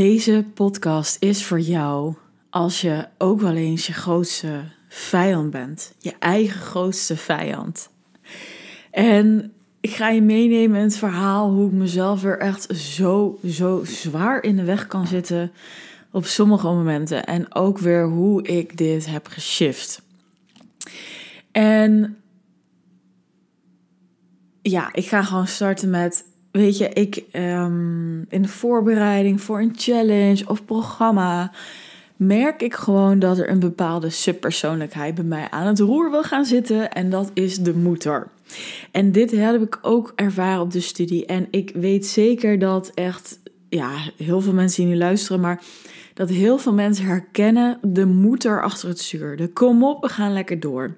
Deze podcast is voor jou als je ook wel eens je grootste vijand bent. Je eigen grootste vijand. En ik ga je meenemen in het verhaal hoe ik mezelf er echt zo, zo zwaar in de weg kan zitten op sommige momenten. En ook weer hoe ik dit heb geshift. En ja, ik ga gewoon starten met weet je, ik um, in de voorbereiding voor een challenge of programma merk ik gewoon dat er een bepaalde subpersoonlijkheid bij mij aan het roer wil gaan zitten en dat is de moeder. En dit heb ik ook ervaren op de studie en ik weet zeker dat echt ja, heel veel mensen die nu luisteren, maar dat heel veel mensen herkennen de moeder achter het stuur. De kom op, we gaan lekker door.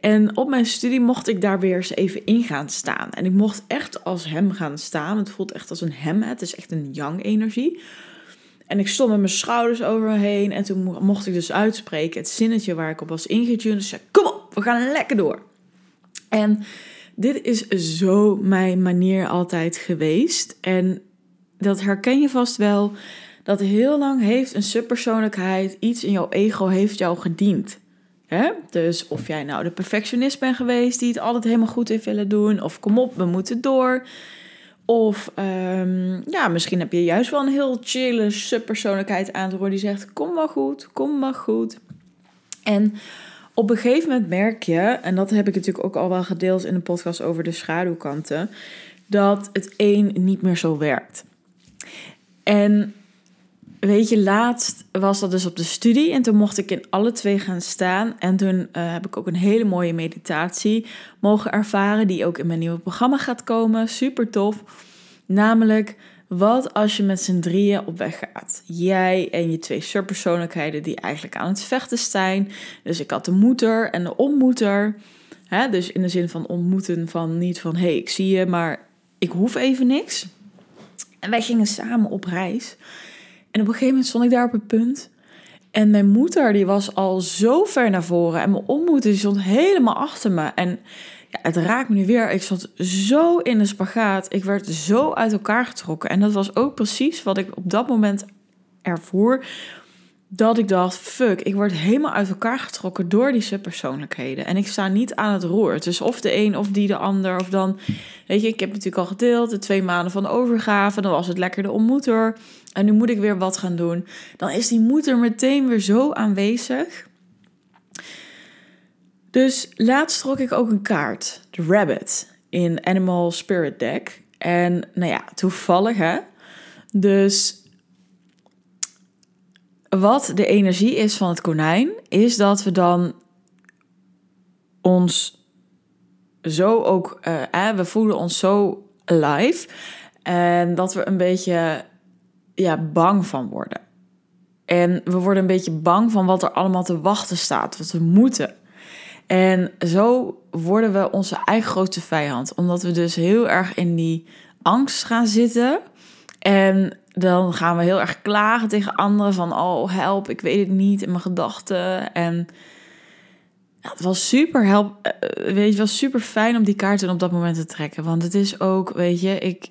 En op mijn studie mocht ik daar weer eens even in gaan staan. En ik mocht echt als hem gaan staan. Het voelt echt als een hem. Het is echt een yang energie. En ik stond met mijn schouders over me heen. En toen mocht ik dus uitspreken het zinnetje waar ik op was ingetuned. Dus zei, kom op, we gaan lekker door. En dit is zo mijn manier altijd geweest. En dat herken je vast wel. Dat heel lang heeft een subpersoonlijkheid, iets in jouw ego heeft jou gediend. Dus of jij nou de perfectionist bent geweest die het altijd helemaal goed heeft willen doen, of kom op, we moeten door. Of um, ja, misschien heb je juist wel een heel chille subpersoonlijkheid aan te horen die zegt: Kom maar goed, kom maar goed. En op een gegeven moment merk je, en dat heb ik natuurlijk ook al wel gedeeld in de podcast over de schaduwkanten, dat het een niet meer zo werkt. En weet je, laatst was dat dus op de studie en toen mocht ik in alle twee gaan staan. En toen uh, heb ik ook een hele mooie meditatie mogen ervaren, die ook in mijn nieuwe programma gaat komen. Super tof. Namelijk, wat als je met z'n drieën op weg gaat? Jij en je twee subpersoonlijkheden die eigenlijk aan het vechten zijn. Dus ik had de moeder en de ontmoeter. Hè? Dus in de zin van ontmoeten van niet van, hey, ik zie je, maar ik hoef even niks. En wij gingen samen op reis. En op een gegeven moment stond ik daar op het punt. En mijn moeder die was al zo ver naar voren. En mijn ontmoeter stond helemaal achter me. En ja, het raakt me nu weer. Ik zat zo in de spagaat. Ik werd zo uit elkaar getrokken. En dat was ook precies wat ik op dat moment ervoer. Dat ik dacht, fuck, ik word helemaal uit elkaar getrokken door die subpersoonlijkheden. En ik sta niet aan het roer. Dus of de een of die de ander. Of dan, weet je, ik heb natuurlijk al gedeeld. De twee maanden van de overgave. Dan was het lekker de ontmoeter en nu moet ik weer wat gaan doen, dan is die moeder meteen weer zo aanwezig. Dus laatst trok ik ook een kaart, de Rabbit, in Animal Spirit Deck. En nou ja, toevallig hè. Dus wat de energie is van het konijn, is dat we dan ons zo ook, uh, we voelen ons zo alive. En dat we een beetje ja, bang van worden. En we worden een beetje bang van wat er allemaal te wachten staat, wat we moeten. En zo worden we onze eigen grootste vijand, omdat we dus heel erg in die angst gaan zitten. En dan gaan we heel erg klagen tegen anderen van, oh help, ik weet het niet in mijn gedachten. En het was super help, eh, weet je, was super fijn om die kaarten op dat moment te trekken, want het is ook, weet je, ik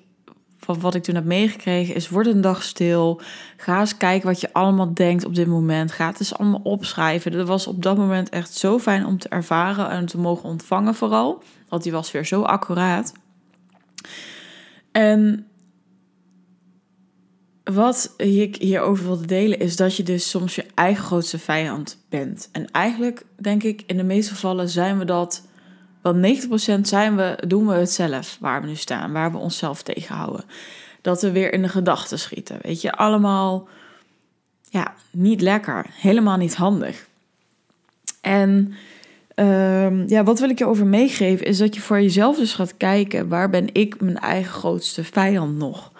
van wat ik toen heb meegekregen is: word een dag stil. Ga eens kijken wat je allemaal denkt op dit moment. Ga het eens allemaal opschrijven. Dat was op dat moment echt zo fijn om te ervaren en te mogen ontvangen, vooral. Want die was weer zo accuraat. En wat ik hierover wilde delen is dat je dus soms je eigen grootste vijand bent. En eigenlijk denk ik in de meeste gevallen zijn we dat want 90% zijn we, doen we het zelf waar we nu staan, waar we onszelf tegenhouden. Dat we weer in de gedachten schieten. Weet je, allemaal ja, niet lekker, helemaal niet handig. En um, ja, wat wil ik je over meegeven, is dat je voor jezelf dus gaat kijken, waar ben ik mijn eigen grootste vijand nog?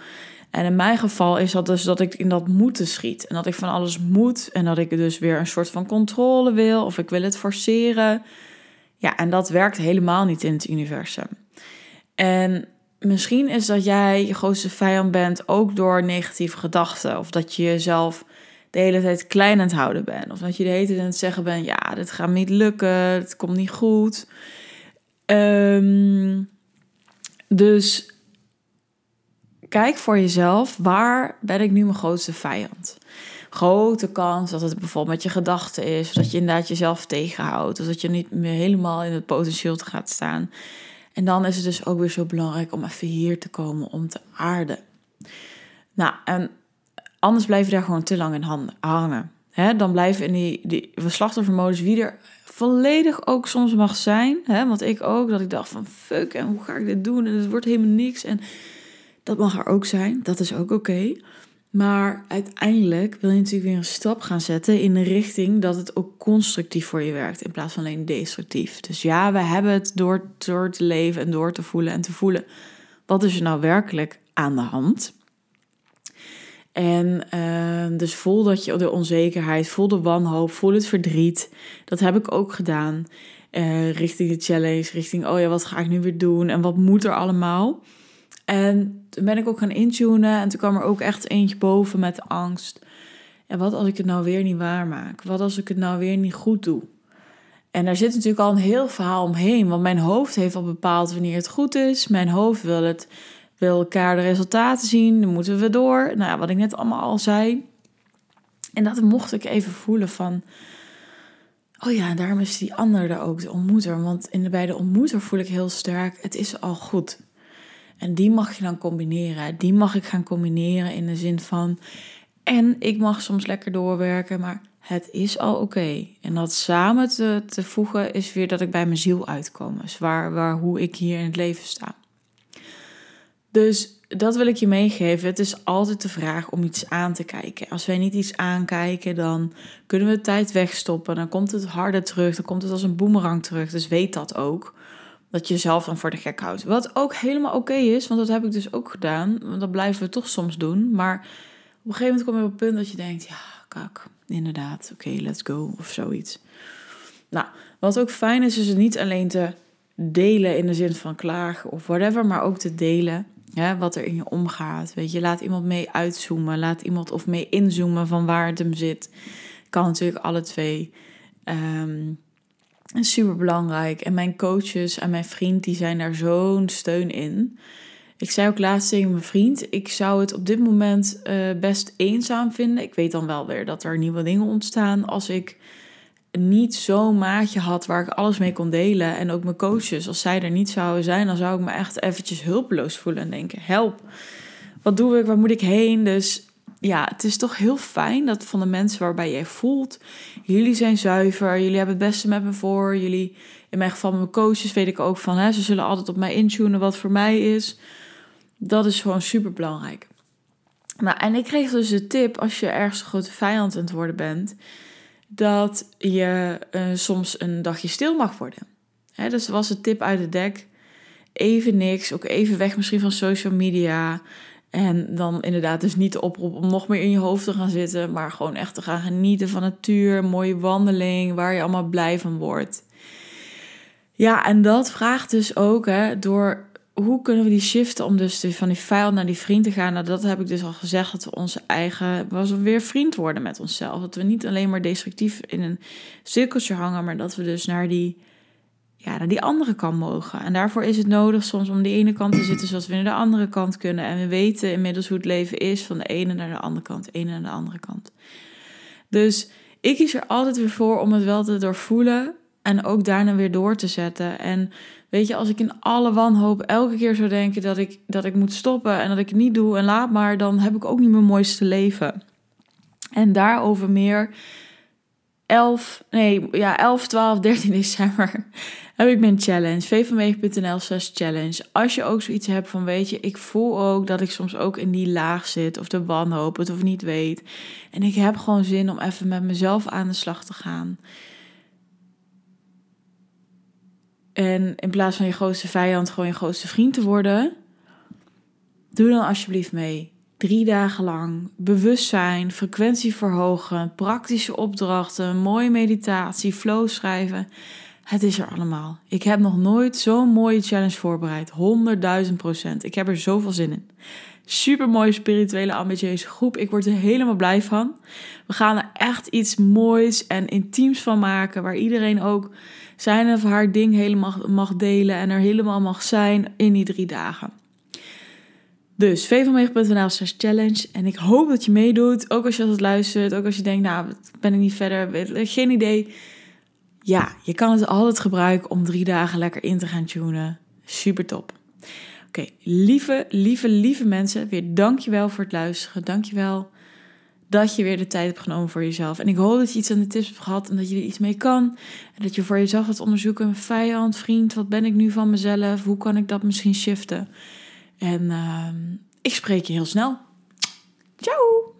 En in mijn geval is dat dus dat ik in dat moeten schiet. En dat ik van alles moet. En dat ik dus weer een soort van controle wil. Of ik wil het forceren. Ja, en dat werkt helemaal niet in het universum. En misschien is dat jij je grootste vijand bent ook door negatieve gedachten. Of dat je jezelf de hele tijd klein aan het houden bent. Of dat je de hele tijd het zeggen bent: ja, dit gaat niet lukken, het komt niet goed. Um, dus kijk voor jezelf, waar ben ik nu mijn grootste vijand? Grote kans dat het bijvoorbeeld met je gedachten is, dat je inderdaad jezelf tegenhoudt, of dat je niet meer helemaal in het potentieel te gaat staan. En dan is het dus ook weer zo belangrijk om even hier te komen om te aarden. Nou, en anders blijf je daar gewoon te lang in hangen. He, dan blijven in die, die slachtoffermodus wie er volledig ook soms mag zijn. Want ik ook, dat ik dacht van fuck, en hoe ga ik dit doen? En het wordt helemaal niks. En dat mag er ook zijn, dat is ook oké. Maar uiteindelijk wil je natuurlijk weer een stap gaan zetten in de richting dat het ook constructief voor je werkt in plaats van alleen destructief. Dus ja, we hebben het door, door te leven en door te voelen en te voelen. Wat is er nou werkelijk aan de hand? En uh, dus voel dat je de onzekerheid, voel de wanhoop, voel het verdriet. Dat heb ik ook gedaan. Uh, richting de challenge, richting, oh ja, wat ga ik nu weer doen? En wat moet er allemaal? En toen ben ik ook gaan intunen. En toen kwam er ook echt eentje boven met angst. En wat als ik het nou weer niet waarmaak? Wat als ik het nou weer niet goed doe? En daar zit natuurlijk al een heel verhaal omheen. Want mijn hoofd heeft al bepaald wanneer het goed is. Mijn hoofd wil het wil elkaar de resultaten zien, dan moeten we door. Nou ja, wat ik net allemaal al zei. En dat mocht ik even voelen van... Oh ja, daarom is die andere ook, de ontmoeter. Want in de, bij de ontmoeter voel ik heel sterk, het is al goed. En die mag je dan combineren. Die mag ik gaan combineren in de zin van... En ik mag soms lekker doorwerken, maar het is al oké. En dat samen te, te voegen is weer dat ik bij mijn ziel uitkom. Dus waar, waar, hoe ik hier in het leven sta. Dus dat wil ik je meegeven. Het is altijd de vraag om iets aan te kijken. Als wij niet iets aankijken, dan kunnen we de tijd wegstoppen. Dan komt het harder terug. Dan komt het als een boemerang terug. Dus weet dat ook. Dat je jezelf dan voor de gek houdt. Wat ook helemaal oké is, want dat heb ik dus ook gedaan. Want dat blijven we toch soms doen. Maar op een gegeven moment kom je op het punt dat je denkt: ja, kak, inderdaad, oké, let's go of zoiets. Nou, wat ook fijn is, is het niet alleen te delen in de zin van klagen of whatever, maar ook te delen wat er in je omgaat. Weet je, laat iemand mee uitzoomen. Laat iemand of mee inzoomen van waar het hem zit. Kan natuurlijk alle twee. Um, super belangrijk. En mijn coaches en mijn vriend, die zijn daar zo'n steun in. Ik zei ook laatst tegen mijn vriend: ik zou het op dit moment uh, best eenzaam vinden. Ik weet dan wel weer dat er nieuwe dingen ontstaan als ik niet zo'n maatje had waar ik alles mee kon delen. En ook mijn coaches, als zij er niet zouden zijn, dan zou ik me echt eventjes hulpeloos voelen en denken: help, wat doe ik, waar moet ik heen? Dus ja, het is toch heel fijn dat van de mensen waarbij jij voelt, jullie zijn zuiver, jullie hebben het beste met me voor, jullie, in mijn geval mijn coaches weet ik ook van, hè, ze zullen altijd op mij intunen wat voor mij is. Dat is gewoon super belangrijk. Nou, en ik kreeg dus de tip, als je ergens een grote vijand aan het worden bent, dat je uh, soms een dagje stil mag worden. Hè, dus was de tip uit het dek. Even niks, ook even weg misschien van social media. En dan inderdaad dus niet de oproep om nog meer in je hoofd te gaan zitten, maar gewoon echt te gaan genieten van natuur, mooie wandeling, waar je allemaal blij van wordt. Ja, en dat vraagt dus ook hè, door hoe kunnen we die shiften om dus van die vijand naar die vriend te gaan? Nou, dat heb ik dus al gezegd, dat we onze eigen, was weer vriend worden met onszelf. Dat we niet alleen maar destructief in een cirkeltje hangen, maar dat we dus naar die, ja, naar die andere kant mogen. En daarvoor is het nodig soms om die ene kant te zitten zoals we naar de andere kant kunnen. En we weten inmiddels hoe het leven is van de ene naar de andere kant, de ene naar de andere kant. Dus ik kies er altijd weer voor om het wel te doorvoelen en ook daarna weer door te zetten. En weet je, als ik in alle wanhoop elke keer zou denken dat ik, dat ik moet stoppen en dat ik het niet doe en laat maar, dan heb ik ook niet mijn mooiste leven. En daarover meer 11, nee, ja, 11, 12, 13 december heb ik mijn challenge. vvmege.nl slash challenge. Als je ook zoiets hebt van, weet je, ik voel ook dat ik soms ook in die laag zit of de wanhoop, het of niet weet. En ik heb gewoon zin om even met mezelf aan de slag te gaan. En in plaats van je grootste vijand gewoon je grootste vriend te worden, doe dan alsjeblieft mee. Drie dagen lang bewustzijn, frequentie verhogen, praktische opdrachten, mooie meditatie, flow schrijven. Het is er allemaal. Ik heb nog nooit zo'n mooie challenge voorbereid. 100.000 procent. Ik heb er zoveel zin in. Super mooie spirituele ambitieuze groep. Ik word er helemaal blij van. We gaan er echt iets moois en intiems van maken. Waar iedereen ook zijn of haar ding helemaal mag delen. En er helemaal mag zijn in die drie dagen. Dus vvanmega.nl slash challenge. En ik hoop dat je meedoet. Ook als je altijd luistert. Ook als je denkt, nou, ben ik niet verder. Geen idee. Ja, je kan het altijd gebruiken om drie dagen lekker in te gaan tunen. Super top. Oké, lieve, lieve, lieve mensen. Weer dankjewel voor het luisteren. Dankjewel dat je weer de tijd hebt genomen voor jezelf. En ik hoop dat je iets aan de tips hebt gehad en dat je er iets mee kan. En dat je voor jezelf gaat onderzoeken, vijand, vriend, wat ben ik nu van mezelf? Hoe kan ik dat misschien shiften? En uh, ik spreek je heel snel. Ciao!